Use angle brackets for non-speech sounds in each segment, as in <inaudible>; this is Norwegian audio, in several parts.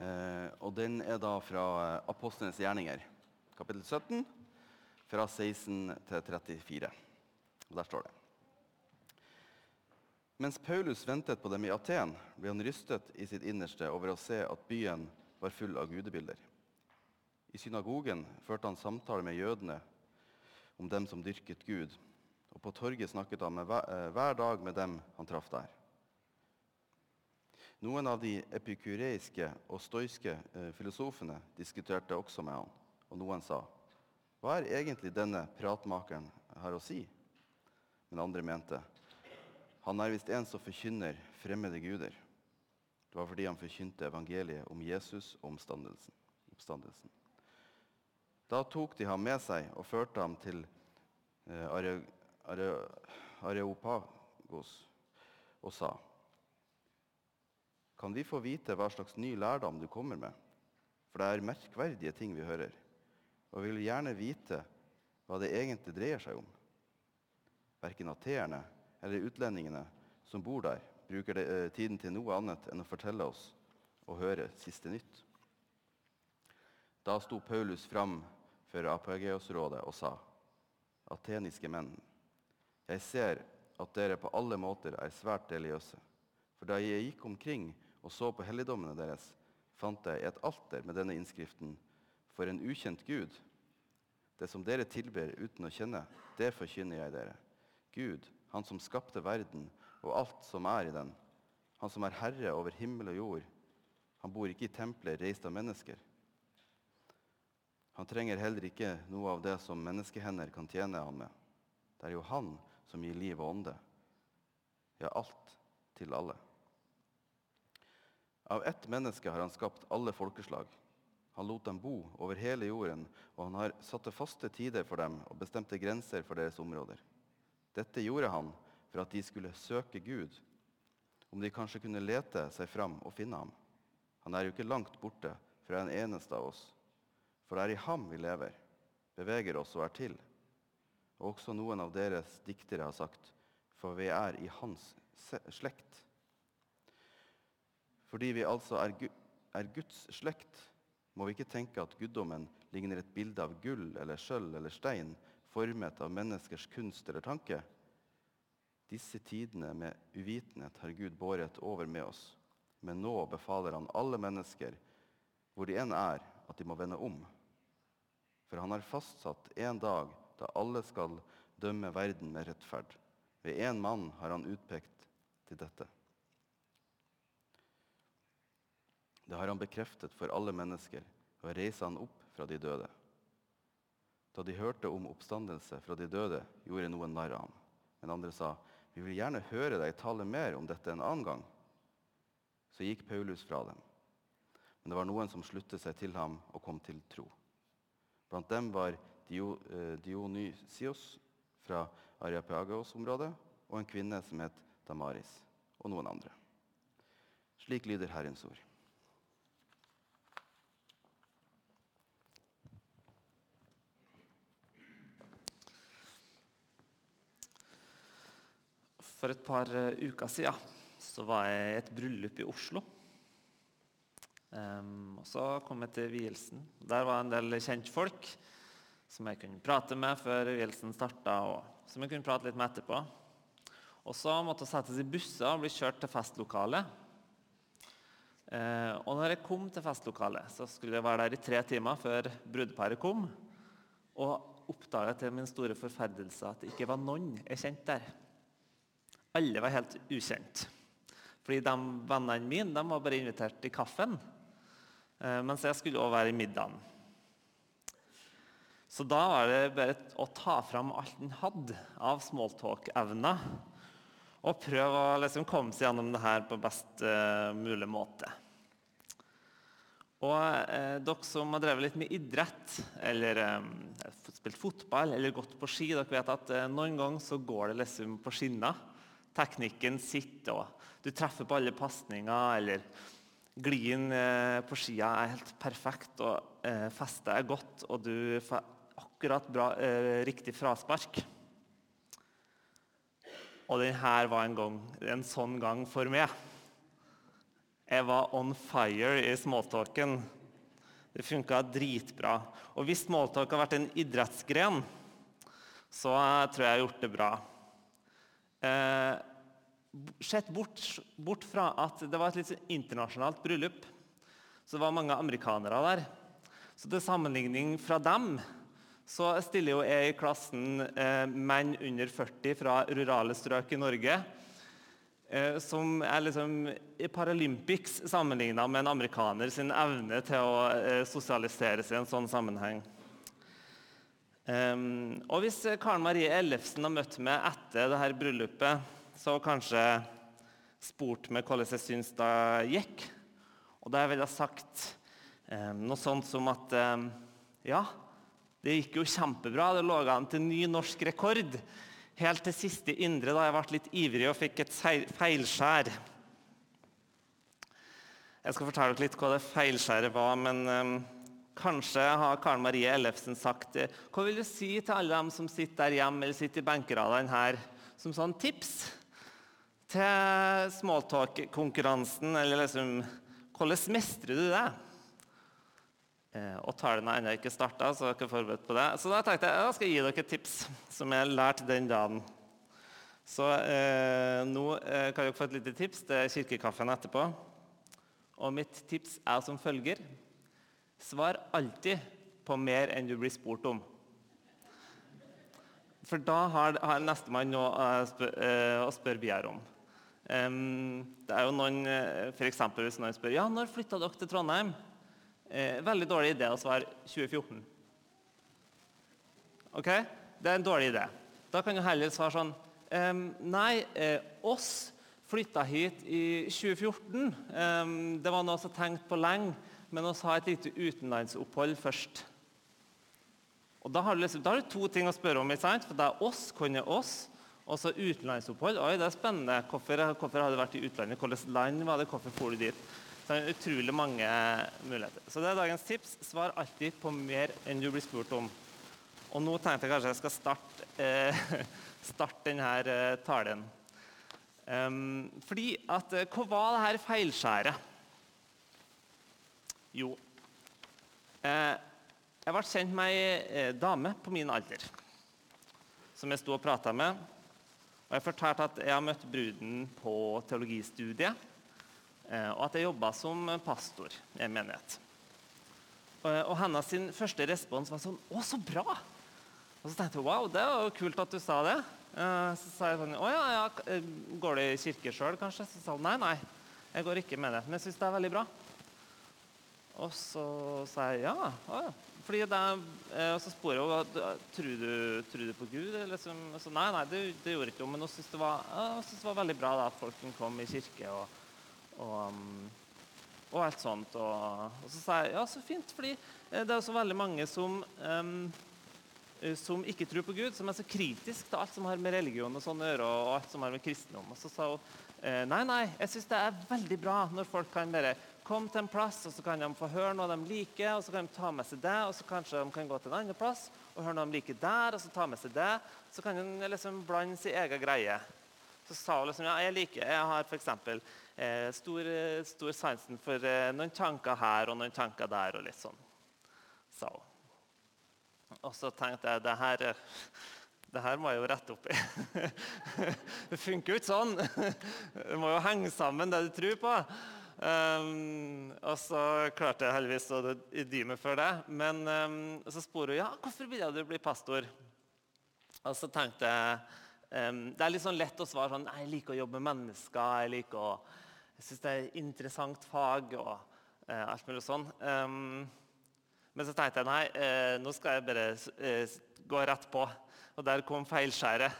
Eh, og den er da fra eh, Apostlenes gjerninger, kapittel 17, fra 16 til 34. Og der står det. Mens Paulus ventet på dem i Aten, ble han rystet i sitt innerste over å se at byen var full av gudebilder. I synagogen førte han samtale med jødene om dem som dyrket Gud, og på torget snakket han hver, eh, hver dag med dem han traff der. Noen av de epikureiske og stoiske eh, filosofene diskuterte også med han, og noen sa, 'Hva er egentlig denne pratmakeren har å si?' Men andre mente, 'Han er visst en som forkynner fremmede guder.' Det var fordi han forkynte evangeliet om Jesus og omstandelsen. oppstandelsen. Da tok de ham med seg og førte ham til eh, Are, Are, Areopagos og sa:" Kan vi få vite hva slags ny lærdom du kommer med? For det er merkverdige ting vi hører. Og vi vil gjerne vite hva det egentlig dreier seg om. Verken ateerne eller utlendingene som bor der, bruker det, eh, tiden til noe annet enn å fortelle oss og høre siste nytt. Da sto Paulus fram for Apageosrådet og sa.: Ateniske menn, jeg ser at dere på alle måter er svært religiøse. For da jeg gikk omkring og så på helligdommene deres, fant jeg et alter med denne innskriften for en ukjent gud. Det som dere tilber uten å kjenne, det forkynner jeg dere. Gud, han som skapte verden og alt som er i den, han som er herre over himmel og jord, han bor ikke i templer reist av mennesker. Han trenger heller ikke noe av det som menneskehender kan tjene ham med. Det er jo han som gir liv og ånde. Ja, alt til alle. Av ett menneske har han skapt alle folkeslag. Han lot dem bo over hele jorden, og han har satte faste tider for dem og bestemte grenser for deres områder. Dette gjorde han for at de skulle søke Gud, om de kanskje kunne lete seg fram og finne ham. Han er jo ikke langt borte fra en eneste av oss. For det er i ham vi lever, beveger oss og er til. Og også noen av deres diktere har sagt, for vi er i hans slekt. Fordi vi altså er, Guds slekt, må vi ikke tenke at guddommen ligner et bilde av gull eller sølv eller stein, formet av menneskers kunst eller tanke. Disse tidene med uvitenhet har Gud båret over med oss. Men nå befaler han alle mennesker, hvor de enn er, at de må vende om. For han har fastsatt en dag da alle skal dømme verden med rettferd. Ved én mann har han utpekt til dette. Det har han bekreftet for alle mennesker ved å reise han opp fra de døde. Da de hørte om oppstandelse fra de døde, gjorde noen narr av ham. Men andre sa, 'Vi vil gjerne høre deg tale mer om dette en annen gang.' Så gikk Paulus fra dem. Men det var noen som sluttet seg til ham og kom til tro. Blant dem var eh, Dionysios fra Areapagos-området og en kvinne som het Damaris, og noen andre. Slik lyder Herrens ord. For et par eh, uker siden så var jeg i et bryllup i Oslo. Um, og Så kom jeg til vielsen. Der var en del kjentfolk som jeg kunne prate med før vielsen starta, og som jeg kunne prate litt med etterpå. Og Så måtte jeg settes i busser og bli kjørt til festlokalet. Uh, og når jeg kom til festlokalet, så skulle jeg være der i tre timer før brudeparet kom. Og oppdaga til min store forferdelse at det ikke var noen jeg kjente der. Alle var helt ukjent. Fordi de Vennene mine de var bare invitert til kaffen, eh, mens jeg skulle også være i middagen. Så da var det bare å ta fram alt en hadde av smalltalk-evner, og prøve å liksom komme seg gjennom det her på best uh, mulig måte. Og eh, Dere som har drevet litt med idrett, eller eh, spilt fotball eller gått på ski, dere vet at eh, noen ganger så går det liksom på skinner teknikken sitter, og du treffer på alle pasninger, eller glien eh, på skia er helt perfekt, og eh, festet er godt, og du får akkurat bra, eh, riktig fraspark. Og denne var en, gang, en sånn gang for meg. Jeg var on fire i smalltalken. Det funka dritbra. Og hvis smalltalk har vært en idrettsgren, så tror jeg jeg har gjort det bra. Eh, Sett bort, bort, fra at det var et litt internasjonalt bryllup, så det var mange amerikanere der. Så til sammenligning fra dem så stiller jo jeg i klassen eh, menn under 40 fra rurale strøk i Norge. Eh, som er liksom i Paralympics sammenligna med en amerikaner sin evne til å eh, sosialisere seg i en sånn sammenheng. Um, og hvis Karen Marie Ellefsen har møtt meg etter dette bryllupet, så kanskje spurt meg hvordan jeg syns det gikk. Og da ville jeg sagt um, noe sånt som at um, ja, det gikk jo kjempebra. Det lå an til ny norsk rekord helt til siste indre, da jeg ble litt ivrig og fikk et feilskjær. Jeg skal fortelle dere litt hva det feilskjæret var, men kanskje har Karen Marie Ellefsen sagt det. Hva vil du si til alle dem som sitter der hjemme eller sitter i benkeradene her, som sånn tips til smalltalk-konkurransen? Eller liksom Hvordan mestrer du det? Eh, og tallene har ennå ikke starta, så dere er forberedt på det. Så da tenkte jeg jeg skal gi dere et tips som jeg lærte den dagen. Så eh, nå eh, kan dere få et lite tips til kirkekaffen etterpå. Og mitt tips er som følger Svar alltid på mer enn du blir spurt om. For da har, har nestemann noe å spørre, spør videre om. Um, det er jo noen, for Hvis noen spør ja, når flytta dere til Trondheim, Eh, veldig dårlig idé å svare 2014. Ok? Det er en dårlig idé. Da kan du heller svare sånn um, Nei, eh, oss flytta hit i 2014. Um, det var noe som tenkte på lenge, men vi har et lite utenlandsopphold først. Og Da har, du liksom, da har du to ting å spørre om. Sant? For det er oss, er oss. Og så utenlandsopphold. Oi, det er spennende. Hvorfor, hvorfor har du vært i utlandet? Hvilket land var det? Hvorfor for du dit? Så det er utrolig mange muligheter. Så det er dagens tips. Svar alltid på mer enn du blir spurt om. Og nå tenkte jeg kanskje jeg skal starte, eh, <laughs> starte denne eh, talen. Um, fordi at eh, Hva var det her feilskjæret? Jo eh, Jeg ble kjent med ei eh, dame på min alder som jeg sto og prata med. Og jeg fortalte at jeg har møtt bruden på teologistudiet. Eh, og at jeg jobba som pastor i en menighet. Og hennes første respons var sånn 'Å, så bra!' Og så tenkte jeg wow, det var jo kult at du sa det. Eh, så sa jeg sånn 'Å ja, ja eh, går du i kirke sjøl, kanskje?' Så sa hun nei, nei, jeg går ikke med det. Men jeg syns det er veldig bra. Og så sa jeg ja. Å, ja. Fordi det, og så spør jeg tror du, du på Gud. Liksom, så nei, nei, det, det gjorde ikke hun. Men hun syntes det, det, var veldig bra da, at folk komme i kirke. og og, um, og alt sånt. Og, og, så sa jeg ja, så fint, fordi eh, det er så veldig mange som, um, som ikke tror på Gud, som er så kritisk til alt som har med religion og sånn å gjøre, og alt som har med kristendom. Og så sa hun eh, nei, nei, jeg syns det er veldig bra når folk kan bare komme til en plass, og så kan de få høre noe de liker, og så kan de ta med seg det, og så kanskje de kan gå til en annen plass og høre noe de liker der, og så ta med seg det. Så kan de liksom blande sin egen greie. Så sa hun liksom ja, jeg liker, jeg har f.eks eh, stor, stor sansen for eh, noen tanker her og noen tanker der. og litt sånn. Så. Og så tenkte jeg det her, det her må jeg jo rette opp i. <laughs> det funker jo ikke sånn. <laughs> Det må jo henge sammen, det du tror på. Um, og så klarte jeg heldigvis å dy meg for det. Men um, så spurte hun ja, hvorfor ville du bli pastor. Og så tenkte jeg um, Det er litt sånn lett å svare sånn Jeg liker å jobbe med mennesker. jeg liker å jeg syns det er et interessant fag og uh, alt mulig sånn. Um, men så tenkte jeg nei, uh, nå skal jeg bare uh, gå rett på. Og der kom feilskjæret.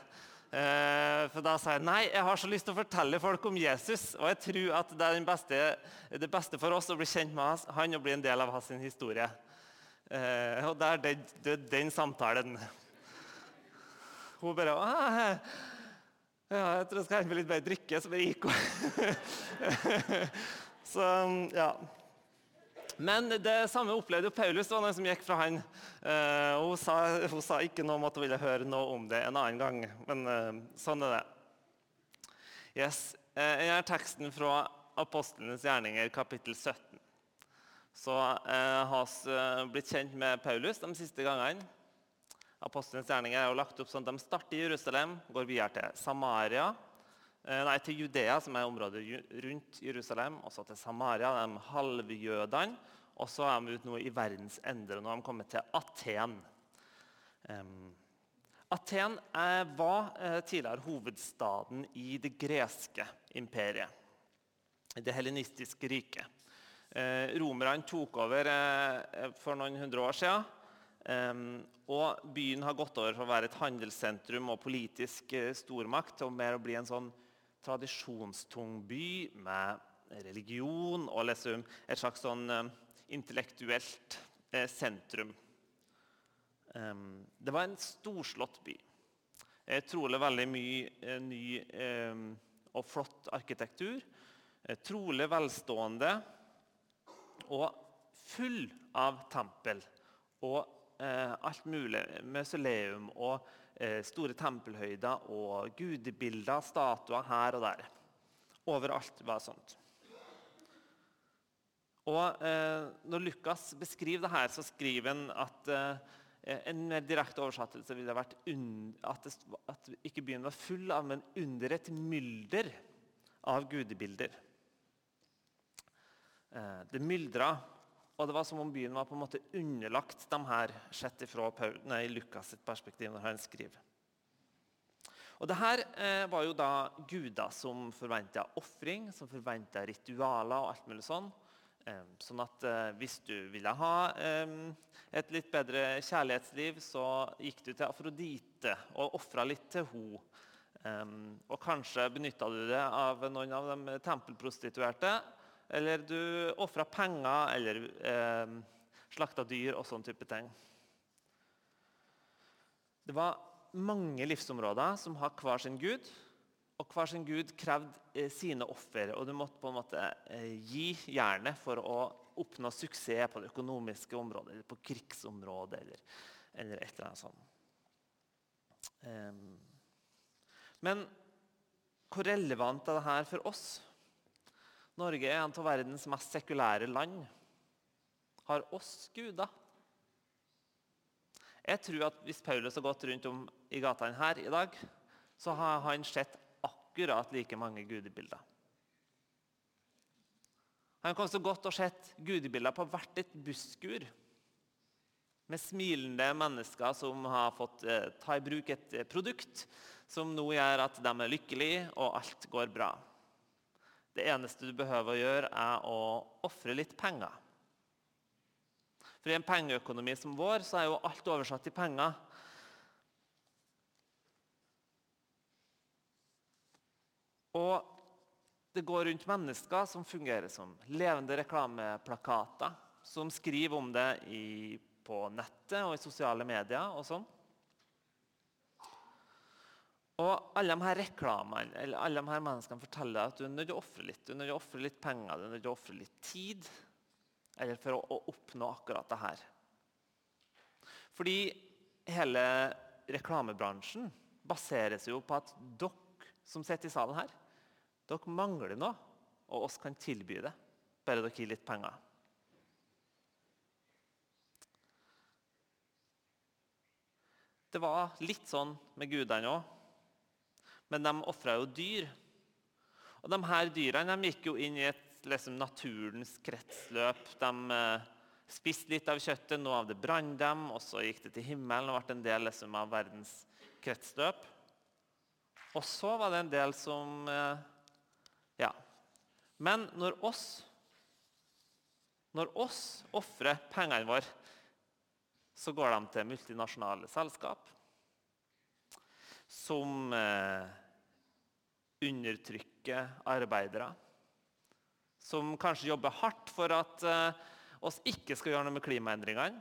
Eh, for da sa jeg nei, jeg har så lyst til å fortelle folk om Jesus. Og jeg tror at det er beste, det beste for oss å bli kjent med han og bli en del av hans historie. Eh, og der døde den samtalen. Hun bare ja, jeg tror jeg skal hente meg litt mer drikke, så bare gikk hun. <laughs> så, ja. Men det samme opplevde jo Paulus. Det var noen som gikk fra han. Uh, hun, sa, hun, sa, ikke noe om at hun ville høre noe om det en annen gang. Men uh, sånn er det. Yes. Uh, denne teksten fra apostlenes gjerninger, kapittel 17. Så uh, har vi blitt kjent med Paulus de siste gangene. Apostlenes gjerninger er jo lagt opp sånn at De starter i Jerusalem, går videre til Samaria, nei, til Judea, som er området rundt Jerusalem, og så til Samaria, de halvjødene. Og så er de ute nå i verdens ende. Nå har de kommet til Aten. Um, Aten eh, var eh, tidligere hovedstaden i det greske imperiet. Det helenistiske riket. Eh, romerne tok over for noen hundre år siden. og byen har gått over fra å være et handelssentrum og politisk stormakt til å mer bli en sånn tradisjonstung by med religion og liksom et slags sånn intellektuelt sentrum. Det var en storslått by. Trolig veldig mye eh, ny og flott arkitektur. Eh, trolig velstående og full av tempel og eh, alt mulig. Mausoleum og store tempelhøyder og gudebilder, statuer her og der. Overalt var sånt. Og eh, Når Lukas beskriver det her, så skriver han at eh, Eh, en mer direkte oversettelse ville vært at, det, at ikke byen var full av, men under et mylder av gudebilder. Eh, det myldra, og det var som om byen var på en måte underlagt de her sett fra nei, Lukas sitt perspektiv når han skriver. Og det her eh, var jo da guder som forventa ofring, som forventa ritualer og alt mulig sånn. Sånn at eh, hvis du ville ha et litt bedre kjærlighetsliv, så gikk du til Afrodite og ofra litt til henne. Og kanskje benytta du det av noen av de tempelprostituerte. Eller du ofra penger eller eh, slakta dyr og sånn type ting. Det var mange livsområder som har hver sin gud. Og hver sin gud krevde eh, sine offer. Og du måtte på en måte eh, gi jernet for å oppnå suksess på det økonomiske området eller på krigsområdet eller, eller et eller annet sånt. Um, men hvor relevant er dette for oss? Norge er en av verdens mest sekulære land. Har oss guder? Jeg tror at Hvis Paulus har gått rundt om i gatene her i dag, så har han sett akkurat like mange gudebilder. Han kom så godt og sett gudebilder på hvert et busskur med smilende mennesker som har fått eh, ta i bruk et eh, produkt som nå gjør at de er lykkelige, og alt går bra. Det eneste du behøver å gjøre, er å ofre litt penger. For I en pengeøkonomi som vår så er jo alt oversatt til penger. Og det går rundt mennesker som fungerer som levende reklameplakater, som skriver om det i, på nettet og i sosiale medier og sånn. Og alle de her reklamene eller alle de her menneskene forteller at du er nødt til å ofre litt. Du er nødt til å ofre litt penger, du er nødt til å ofre litt tid eller for å, å oppnå akkurat det her. Fordi hele reklamebransjen baserer seg jo på at dere som sitter i salen her, dere mangler noe, og oss kan tilby det. Bare dere gir litt penger. Det var litt sånn med gudene òg. Men de ofra jo dyr. Og de her dyrene gikk jo inn i et, liksom, naturens kretsløp. De eh, spiste litt av kjøttet, noe av det brant dem, og så gikk det til himmelen og ble en del liksom, av verdens kretsløp. Og så var det en del som eh, ja. Men når oss når oss ofrer pengene våre, så går de til multinasjonale selskap som eh, undertrykker arbeidere. Som kanskje jobber hardt for at eh, oss ikke skal gjøre noe med klimaendringene.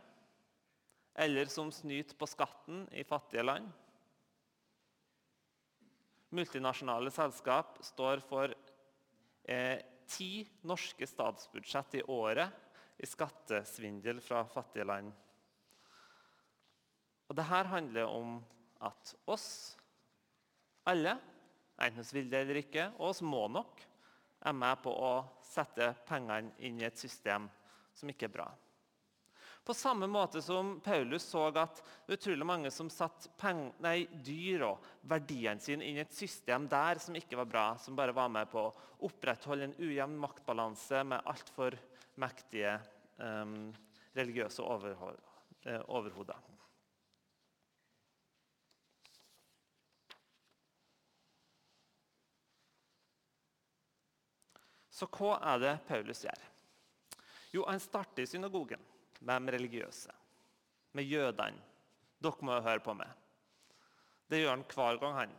Eller som snyter på skatten i fattige land. Multinasjonale selskap står for eh, ti norske statsbudsjett i året i skattesvindel fra fattige land. Og Dette handler om at oss alle, enten vi vil det eller ikke, og oss må nok, er med på å sette pengene inn i et system som ikke er bra. På samme måte som Paulus så at utrolig mange som satte dyr og verdiene sine inn i et system der som ikke var bra, som bare var med på å opprettholde en ujevn maktbalanse med altfor mektige um, religiøse eh, overhoder. Så hva er det Paulus gjør? Jo, Han starter i synagogen med de religiøse, med jødene. Dere må høre på meg. Det gjør han hver gang han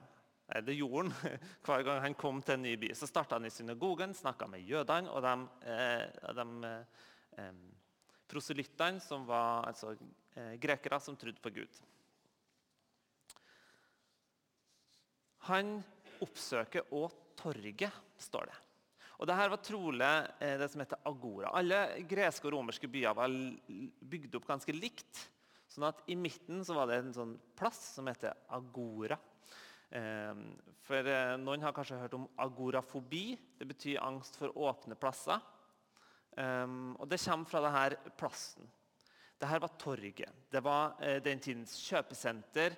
det gjorde han <laughs> hver gang han kom til en ny by. Så starta han i synagogen, snakka med jødene og de, eh, de eh, proselyttene, som var altså, eh, grekere som trodde på Gud. Han oppsøker òg torget, står det. Og Dette var trolig eh, det som heter agora. Alle greske og romerske byer var bygd opp ganske likt. sånn at I midten var det en sånn plass som heter agora. Eh, for eh, Noen har kanskje hørt om agorafobi. Det betyr angst for åpne plasser. Og Det kommer fra denne plassen. Dette var torget. Det var den tidens kjøpesenter,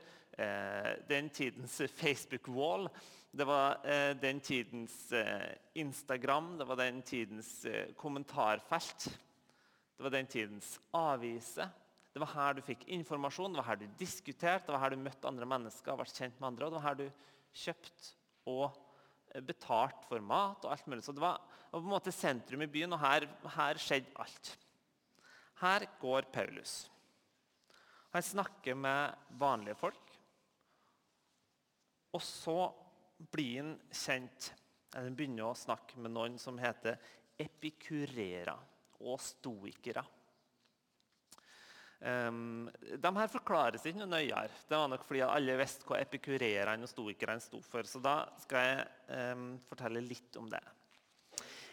den tidens <laughs> Facebook-wall. Det var eh, den tidens eh, Instagram, det var den tidens eh, kommentarfelt. Det var den tidens aviser. Det var her du fikk informasjon, det var her du diskuterte, det var her du møtte andre mennesker ble kjent med andre. og Det var her du kjøpte og betalte betalt for mat og alt mulig. Så det var på en måte sentrum i byen, og her, her skjedde alt. Her går Paulus. Han snakker med vanlige folk. Og så blir han kjent eller begynner å snakke med noen som heter epikurera og stoikere. Um, de her forklares ikke noe nøyere. Det var nok fordi alle visste hva epikurerene og stoikerne sto for. Så da skal jeg um, fortelle litt om det.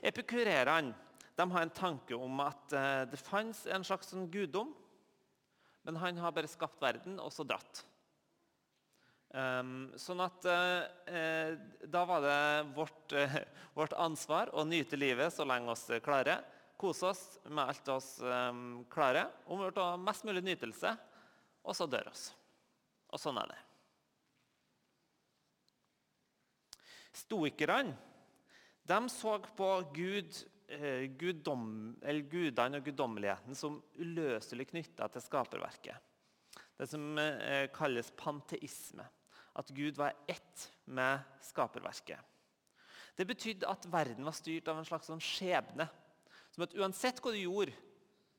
Epikurerene har en tanke om at uh, det fantes en slags sånn guddom, men han har bare skapt verden og så dratt. Um, sånn at uh, Da var det vårt, vårt, ansvar å nyte livet så lenge oss klarer. Kose oss med alt oss um, klarer. Om å vil mest mulig nytelse, og så dør oss. Og sånn er det. Stoikerne de så på Gud, uh, gudene og guddommeligheten som uløselig knytta til skaperverket. Det som kalles panteisme at Gud var ett med skaperverket. Det betydde at verden var styrt av en slags sånn skjebne. Som at uansett hva du gjorde,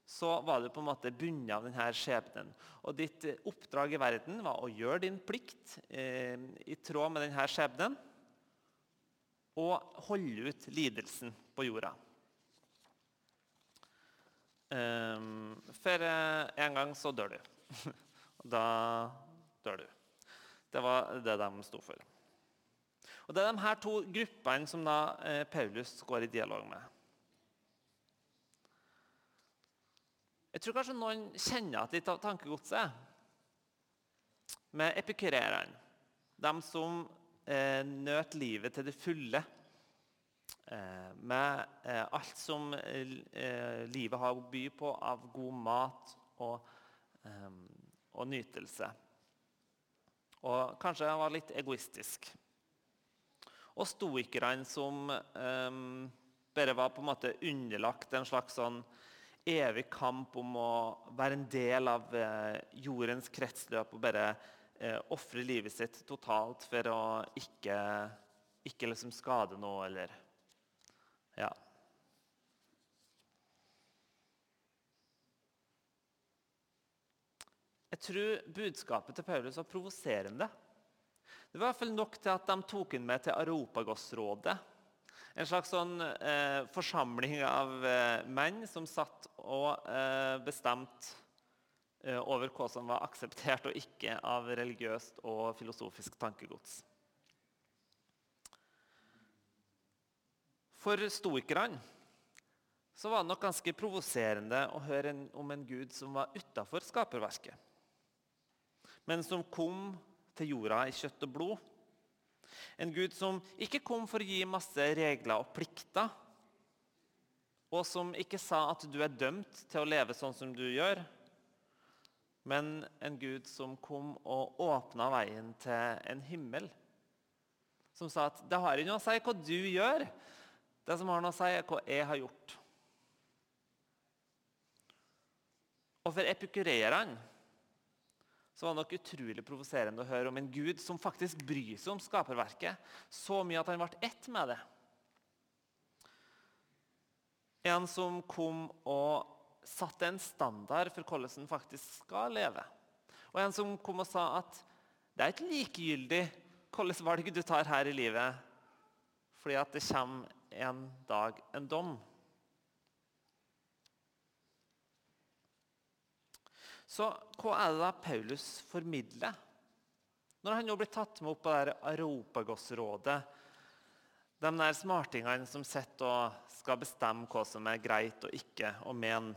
så var du på en måte bundet av denne skjebnen. Og ditt eh, oppdrag i verden var å gjøre din plikt eh, i tråd med denne skjebnen og holde ut lidelsen på jorda. Um, for en gang så dør du. <laughs> da dør du. Det var det de sto for. Og Det er de her to gruppene som da eh, Paulus går i dialog med. Jeg tror kanskje noen kjenner at litt av tankegodset med epikurerene. De som eh, nøt livet til det fulle. Eh, med eh, alt som eh, livet har å by på av god mat og, og nytelse. Og kanskje han var litt egoistisk. Og stoikerne som um, bare var på en måte underlagt en slags sånn evig kamp om å være en del av jordens kretsløp og bare eh, ofre livet sitt totalt for å ikke, ikke liksom skade noe eller Ja. Jeg tror budskapet til Paulus var provoserende. Det var i hvert fall nok til at de tok ham med til Aropagosrådet. En slags sånn eh, forsamling av eh, menn som satt og eh, bestemte eh, over hva som var akseptert og ikke av religiøst og filosofisk tankegods. For stoikerne var det nok ganske provoserende å høre en, om en gud som var utafor skaperverket men som kom til jorda i kjøtt og blod. En Gud som ikke kom for å gi masse regler og plikter, og som ikke sa at du er dømt til å leve sånn som du gjør, men en Gud som kom og åpna veien til en himmel. Som sa at det har ikke noe å si hva du gjør, det som har noe å si, er hva jeg har gjort. Og for epikureerne så var det nok utrolig provoserende å høre om en gud som faktisk bryr seg om skaperverket så mye at han ble ett med det. En som kom og satte en standard for hvordan en faktisk skal leve. Og en som kom og sa at det er ikke likegyldig hvilke valg du tar her i livet, fordi at det kommer en dag en dom. Så hva er det da Paulus formidler? Når han nå blir tatt med opp på det Aropagos-rådet, de der smartingene som sitter og skal bestemme hva som er greit og ikke å mene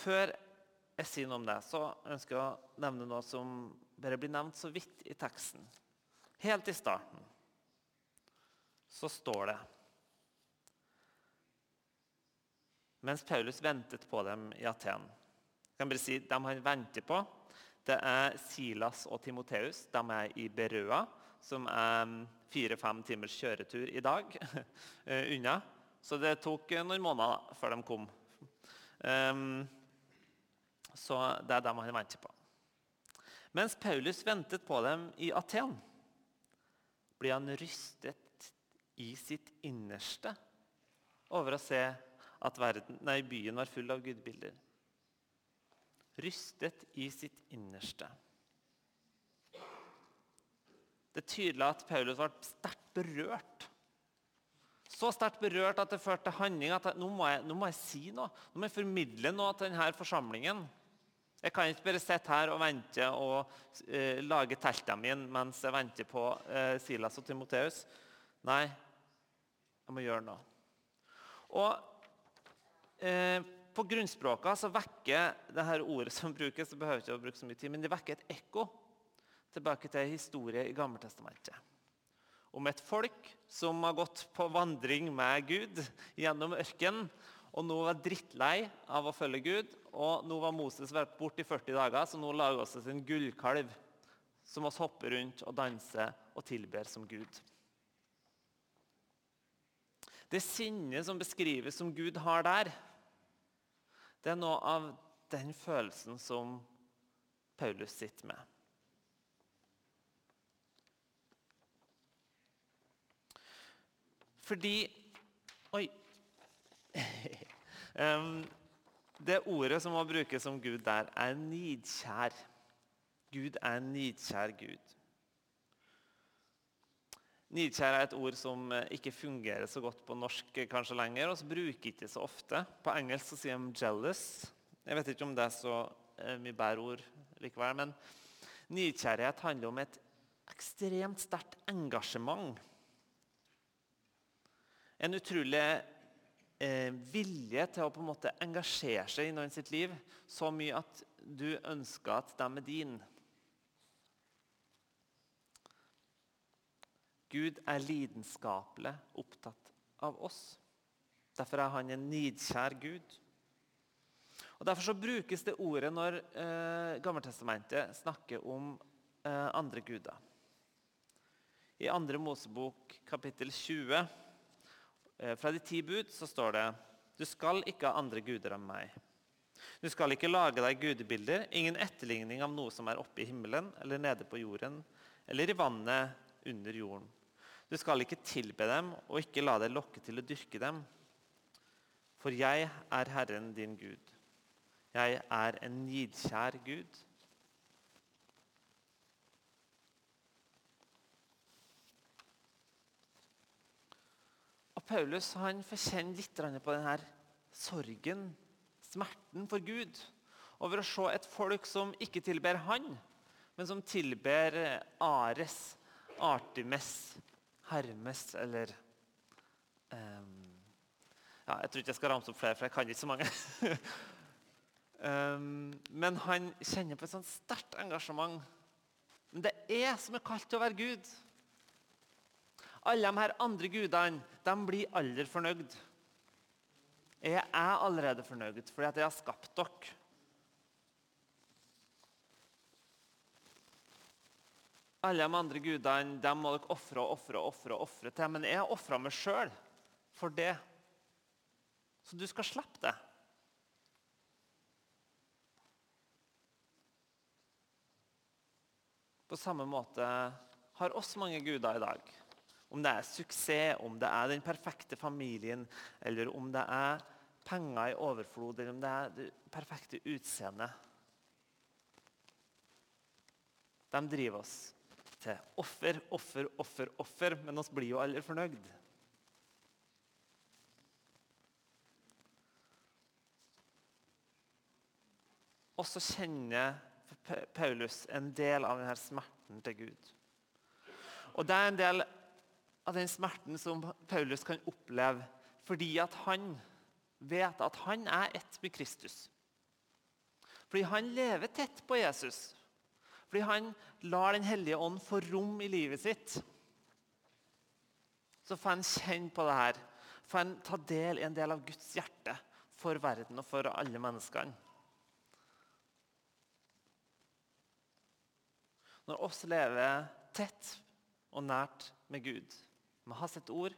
Før jeg sier noe om det, så ønsker jeg å nevne noe som bare blir nevnt så vidt i teksten. Helt i starten så står det mens Paulus ventet på dem i Aten. Jeg kan bare si, De han venter på, det er Silas og Timoteus. De er i Berøa, som er fire-fem timers kjøretur i dag <laughs> eh, unna. Så det tok noen måneder før de kom. Um, så det er dem han venter på. Mens Paulus ventet på dem i Aten, blir han rystet i sitt innerste over å se at verden, nei, byen var full av gudbilder. Rystet i sitt innerste. Det er tydelig at Paulus var sterkt berørt. Så sterkt berørt at det førte til handling. at nå må, jeg, nå må, jeg, si noe. Nå må jeg formidle noe til denne forsamlingen. Jeg kan ikke bare sitte her og vente og eh, lage teltene mine mens jeg venter på eh, Silas og Timoteus. Nei, jeg må gjøre noe. Og Eh, på grunnspråket så vekker det her ordet som brukes, så behøver ikke å bruke så mye tid, men det vekker et ekko tilbake til historie i Gammeltestamentet. Om et folk som har gått på vandring med Gud gjennom ørkenen, og nå var drittlei av å følge Gud. Og nå var Moses vært borte i 40 dager, så nå lager vi oss en gullkalv som oss hopper rundt og danser og tilber som Gud. Det sinnet som beskrives som Gud har der, det er noe av den følelsen som Paulus sitter med. Fordi Oi. <laughs> det ordet som må brukes om Gud der, er nidkjær. Gud er en nidkjær Gud. Nidkjær er et ord som eh, ikke fungerer så godt på norsk eh, kanskje lenger, og så bruker ikke så ofte. På engelsk så sier de 'jealous'. Jeg vet ikke om det er så eh, mye bedre ord likevel. Men nidkjærhet handler om et ekstremt sterkt engasjement. En utrolig eh, vilje til å på en måte engasjere seg i noen sitt liv så mye at du ønsker at de er din. Gud er lidenskapelig opptatt av oss. Derfor er han en nidkjær Gud. Og Derfor så brukes det ordet når eh, Gammeltestamentet snakker om eh, andre guder. I 2. Mosebok kapittel 20, eh, fra de ti bud, så står det Du skal ikke ha andre guder enn meg. Du skal ikke lage deg gudebilder, ingen etterligning av noe som er oppe i himmelen eller nede på jorden eller i vannet under jorden. Du skal ikke tilbe dem og ikke la deg lokke til å dyrke dem. For jeg er Herren din Gud. Jeg er en nidkjær Gud. Og Paulus han får litt på denne sorgen, smerten for Gud, over å se et folk som ikke tilber han, men som tilber Ares, Artemis, Hermes eller um, ja, Jeg tror ikke jeg skal ramse opp flere, for jeg kan ikke så mange. um, <laughs> men han kjenner på et sånt sterkt engasjement Men det er som er kalt til å være Gud. Alle de her andre gudene de blir aldri fornøyd. Er allerede fornøyd fordi at jeg har skapt dere. Alle de andre gudene de må dere ofre og ofre og ofre, ofre til. Men jeg ofra meg sjøl for det. Så du skal slippe det. På samme måte har oss mange guder i dag. Om det er suksess, om det er den perfekte familien, eller om det er penger i overflod, eller om det er det perfekte utseendet. De driver oss til offer, offer, offer, offer, men oss blir jo aldri fornøyd. Og så kjenner Paulus en del av denne smerten til Gud. Og det er en del av den smerten som Paulus kan oppleve fordi at han vet at han er ett med Kristus. Fordi han lever tett på Jesus. Fordi han lar Den hellige ånd få rom i livet sitt. Så får han kjenne på det her. Får han ta del i en del av Guds hjerte for verden og for alle menneskene. Når oss lever tett og nært med Gud, med hans ord,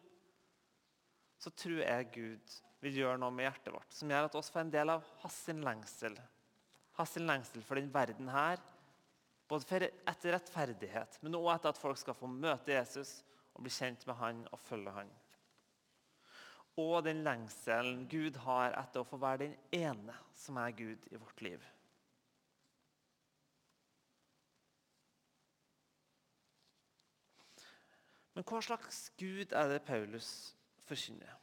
så tror jeg Gud vil gjøre noe med hjertet vårt som gjør at oss får en del av hans lengsel. Hans lengsel for den verden her, både etter rettferdighet, men også etter at folk skal få møte Jesus og bli kjent med han og følge han. Og den lengselen Gud har etter å få være den ene som er Gud i vårt liv. Men hva slags Gud er det Paulus forkynner?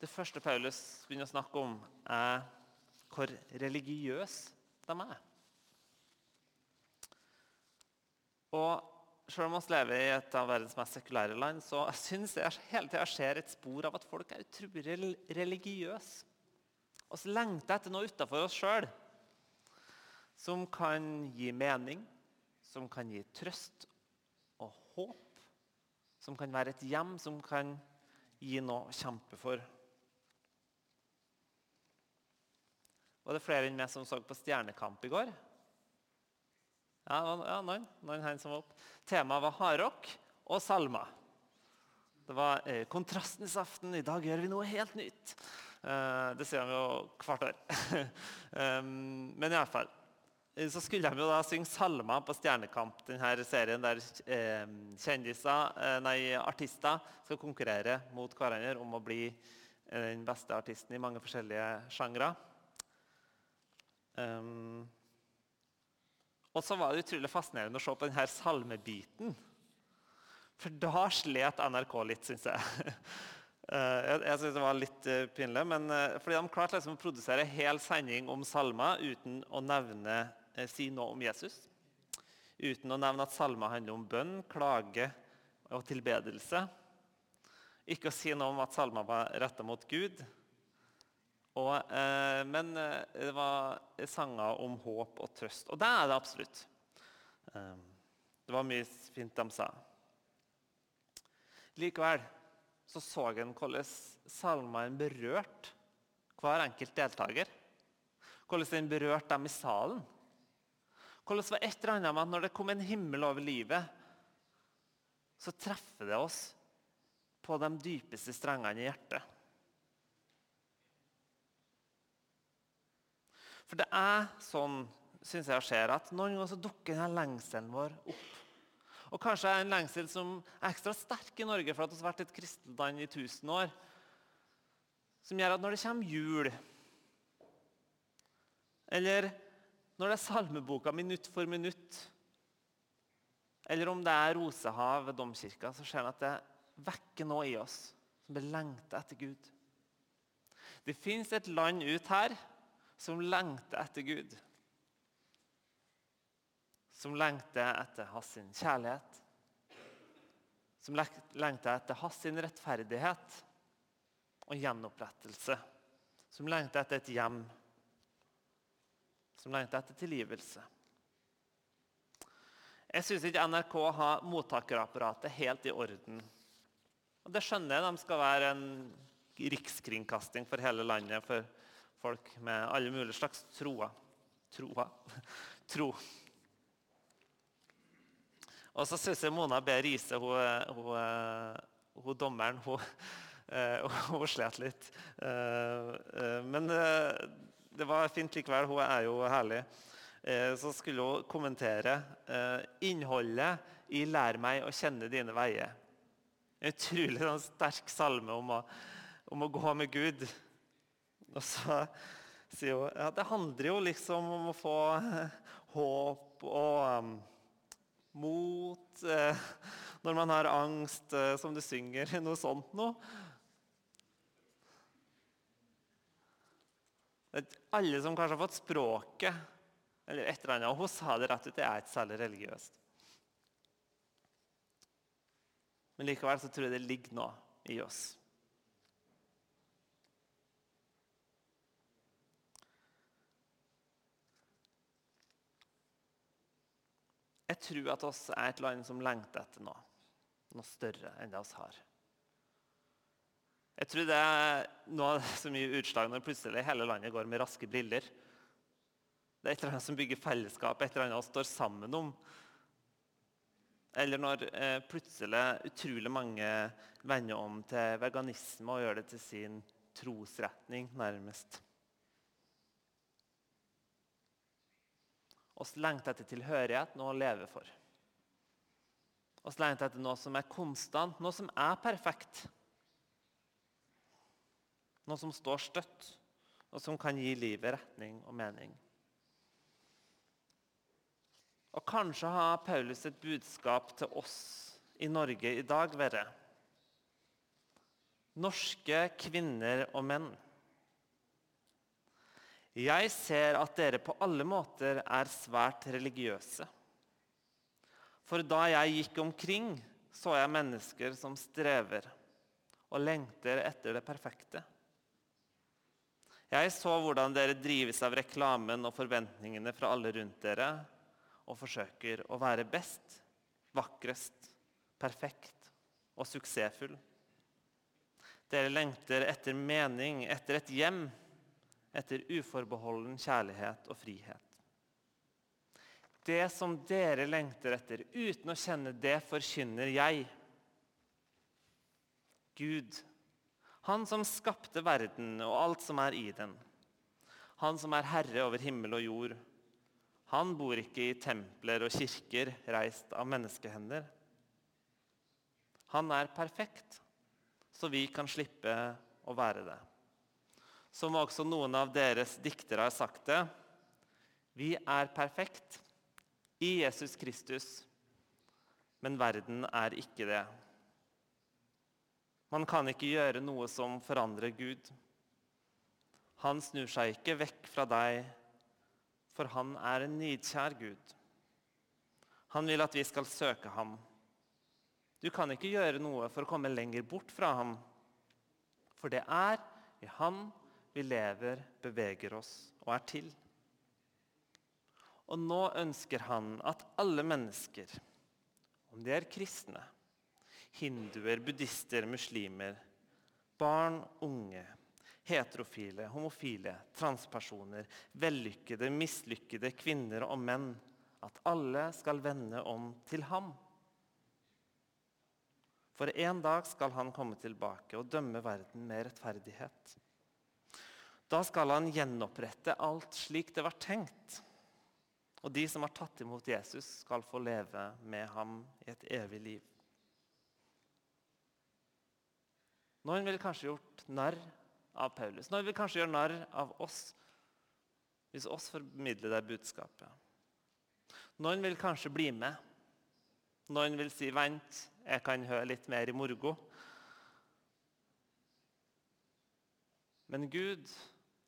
Det første Paulus begynner å snakke om, er hvor religiøse de er. Og Selv om vi lever i et av verdens mest sekulære land, så syns jeg hele tida ser et spor av at folk er utrolig religiøse. Og så lengter etter noe utafor oss sjøl som kan gi mening, som kan gi trøst og håp. Som kan være et hjem, som kan gi noe å kjempe for. Var det flere enn meg som så på Stjernekamp i går? Ja, noen, noen her som var opp. Temaet var hardrock og salmer. Det var eh, kontrastens aften. I dag gjør vi noe helt nytt. Eh, det sier vi jo hvert år. <laughs> um, men iallfall så skulle de jo da synge salmer på Stjernekamp, denne serien der eh, kjendiser, eh, nei, artister skal konkurrere mot hverandre om å bli eh, den beste artisten i mange forskjellige sjangre. Um, og så var det utrolig fascinerende å se på denne salmebiten. For da slet NRK litt, syns jeg. <laughs> Eh, jeg, jeg synes det var litt uh, pinlig, men uh, fordi De klarte liksom å produsere hel sending om salmer uten å nevne, si noe om Jesus. Uten å nevne at salmer handler om bønn, klage og tilbedelse. Ikke å si noe om at salmer var retta mot Gud. Og, eh, men eh, det var sanger om håp og trøst. Og det er det absolutt. Eh, det var mye fint de sa. Likevel så så en hvordan salmene berørte hver enkelt deltaker. Hvordan den berørte dem i salen. Hvordan var et eller annet med at når det kom en himmel over livet, så treffer det oss på de dypeste strengene i hjertet. For det er sånn synes jeg skjer, at noen ganger så dukker denne lengselen vår opp. Og kanskje er en lengsel som er ekstra sterk i Norge for at vi har vært et kristenland i 1000 år. Som gjør at når det kommer jul, eller når det er salmeboka minutt for minutt, eller om det er rosehav ved domkirka, så ser en at det vekker noe i oss som blir lengta etter Gud. Det fins et land ut her som lengter etter Gud. Som lengter etter hans kjærlighet. Som lengter etter hans rettferdighet og gjenopprettelse. Som lengter etter et hjem. Som lengter etter tilgivelse. Jeg syns ikke NRK har mottakerapparatet helt i orden. Og Det skjønner jeg. De skal være en rikskringkasting for hele landet for folk med alle mulige slags troer. Troer. <laughs> Tro. Og så syns jeg Mona B. Riise, hun, hun, hun dommeren, hun, <laughs> hun slet litt. Men det var fint likevel. Hun er jo herlig. Så skulle hun kommentere innholdet i 'Lær meg å kjenne dine veier'. En utrolig sånn, sterk salme om å, om å gå med Gud. Og så sier hun ja, det handler jo liksom om å få håp og um, mot eh, når man har angst, eh, som du synger. Noe sånt noe. Alle som kanskje har fått språket eller et eller annet, Hun sa det rett ut. Det er ikke særlig religiøst. Men likevel så tror jeg det ligger noe i oss. Jeg tror at oss er et land som lengter etter noe, noe større enn det oss har. Jeg tror det er noe som gir utslag når plutselig hele landet går med raske briller. Det er et eller annet som bygger fellesskap, et eller annet vi står sammen om. Eller når eh, plutselig utrolig mange vender om til veganisme og gjør det til sin trosretning, nærmest. Oss lengter etter tilhørighet, noe å leve for. oss lengter etter noe som er konstant, noe som er perfekt. Noe som står støtt, og som kan gi livet retning og mening. Og kanskje har Paulus et budskap til oss i Norge i dag vært Norske kvinner og menn. Jeg ser at dere på alle måter er svært religiøse. For da jeg gikk omkring, så jeg mennesker som strever og lengter etter det perfekte. Jeg så hvordan dere drives av reklamen og forventningene fra alle rundt dere, og forsøker å være best, vakrest, perfekt og suksessfull. Dere lengter etter mening, etter et hjem etter uforbeholden kjærlighet og frihet. Det som dere lengter etter, uten å kjenne det, forkynner jeg. Gud, Han som skapte verden og alt som er i den. Han som er herre over himmel og jord. Han bor ikke i templer og kirker reist av menneskehender. Han er perfekt, så vi kan slippe å være det som også noen av deres diktere har sagt det. Vi er perfekt i Jesus Kristus, men verden er ikke det. Man kan ikke gjøre noe som forandrer Gud. Han snur seg ikke vekk fra deg, for han er en nidkjær Gud. Han vil at vi skal søke ham. Du kan ikke gjøre noe for å komme lenger bort fra ham, for det er i Han vi lever, beveger oss og er til. Og nå ønsker han at alle mennesker, om de er kristne, hinduer, buddhister, muslimer, barn, unge, heterofile, homofile, transpersoner, vellykkede, mislykkede kvinner og menn, at alle skal vende om til ham. For en dag skal han komme tilbake og dømme verden med rettferdighet. Da skal han gjenopprette alt slik det var tenkt. Og de som har tatt imot Jesus, skal få leve med ham i et evig liv. Noen vil kanskje gjort narr av Paulus. Noen vil kanskje gjøre narr av oss hvis oss formidler det budskapet. Noen vil kanskje bli med. Noen vil si 'vent, jeg kan høre litt mer i morgo'. Men Gud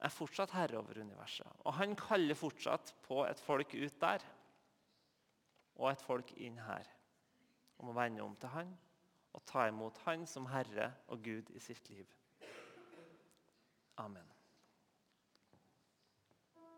er fortsatt herre over universet. Og han kaller fortsatt på et folk ut der og et folk inn her om å vende om til han og ta imot han som herre og Gud i sitt liv. Amen.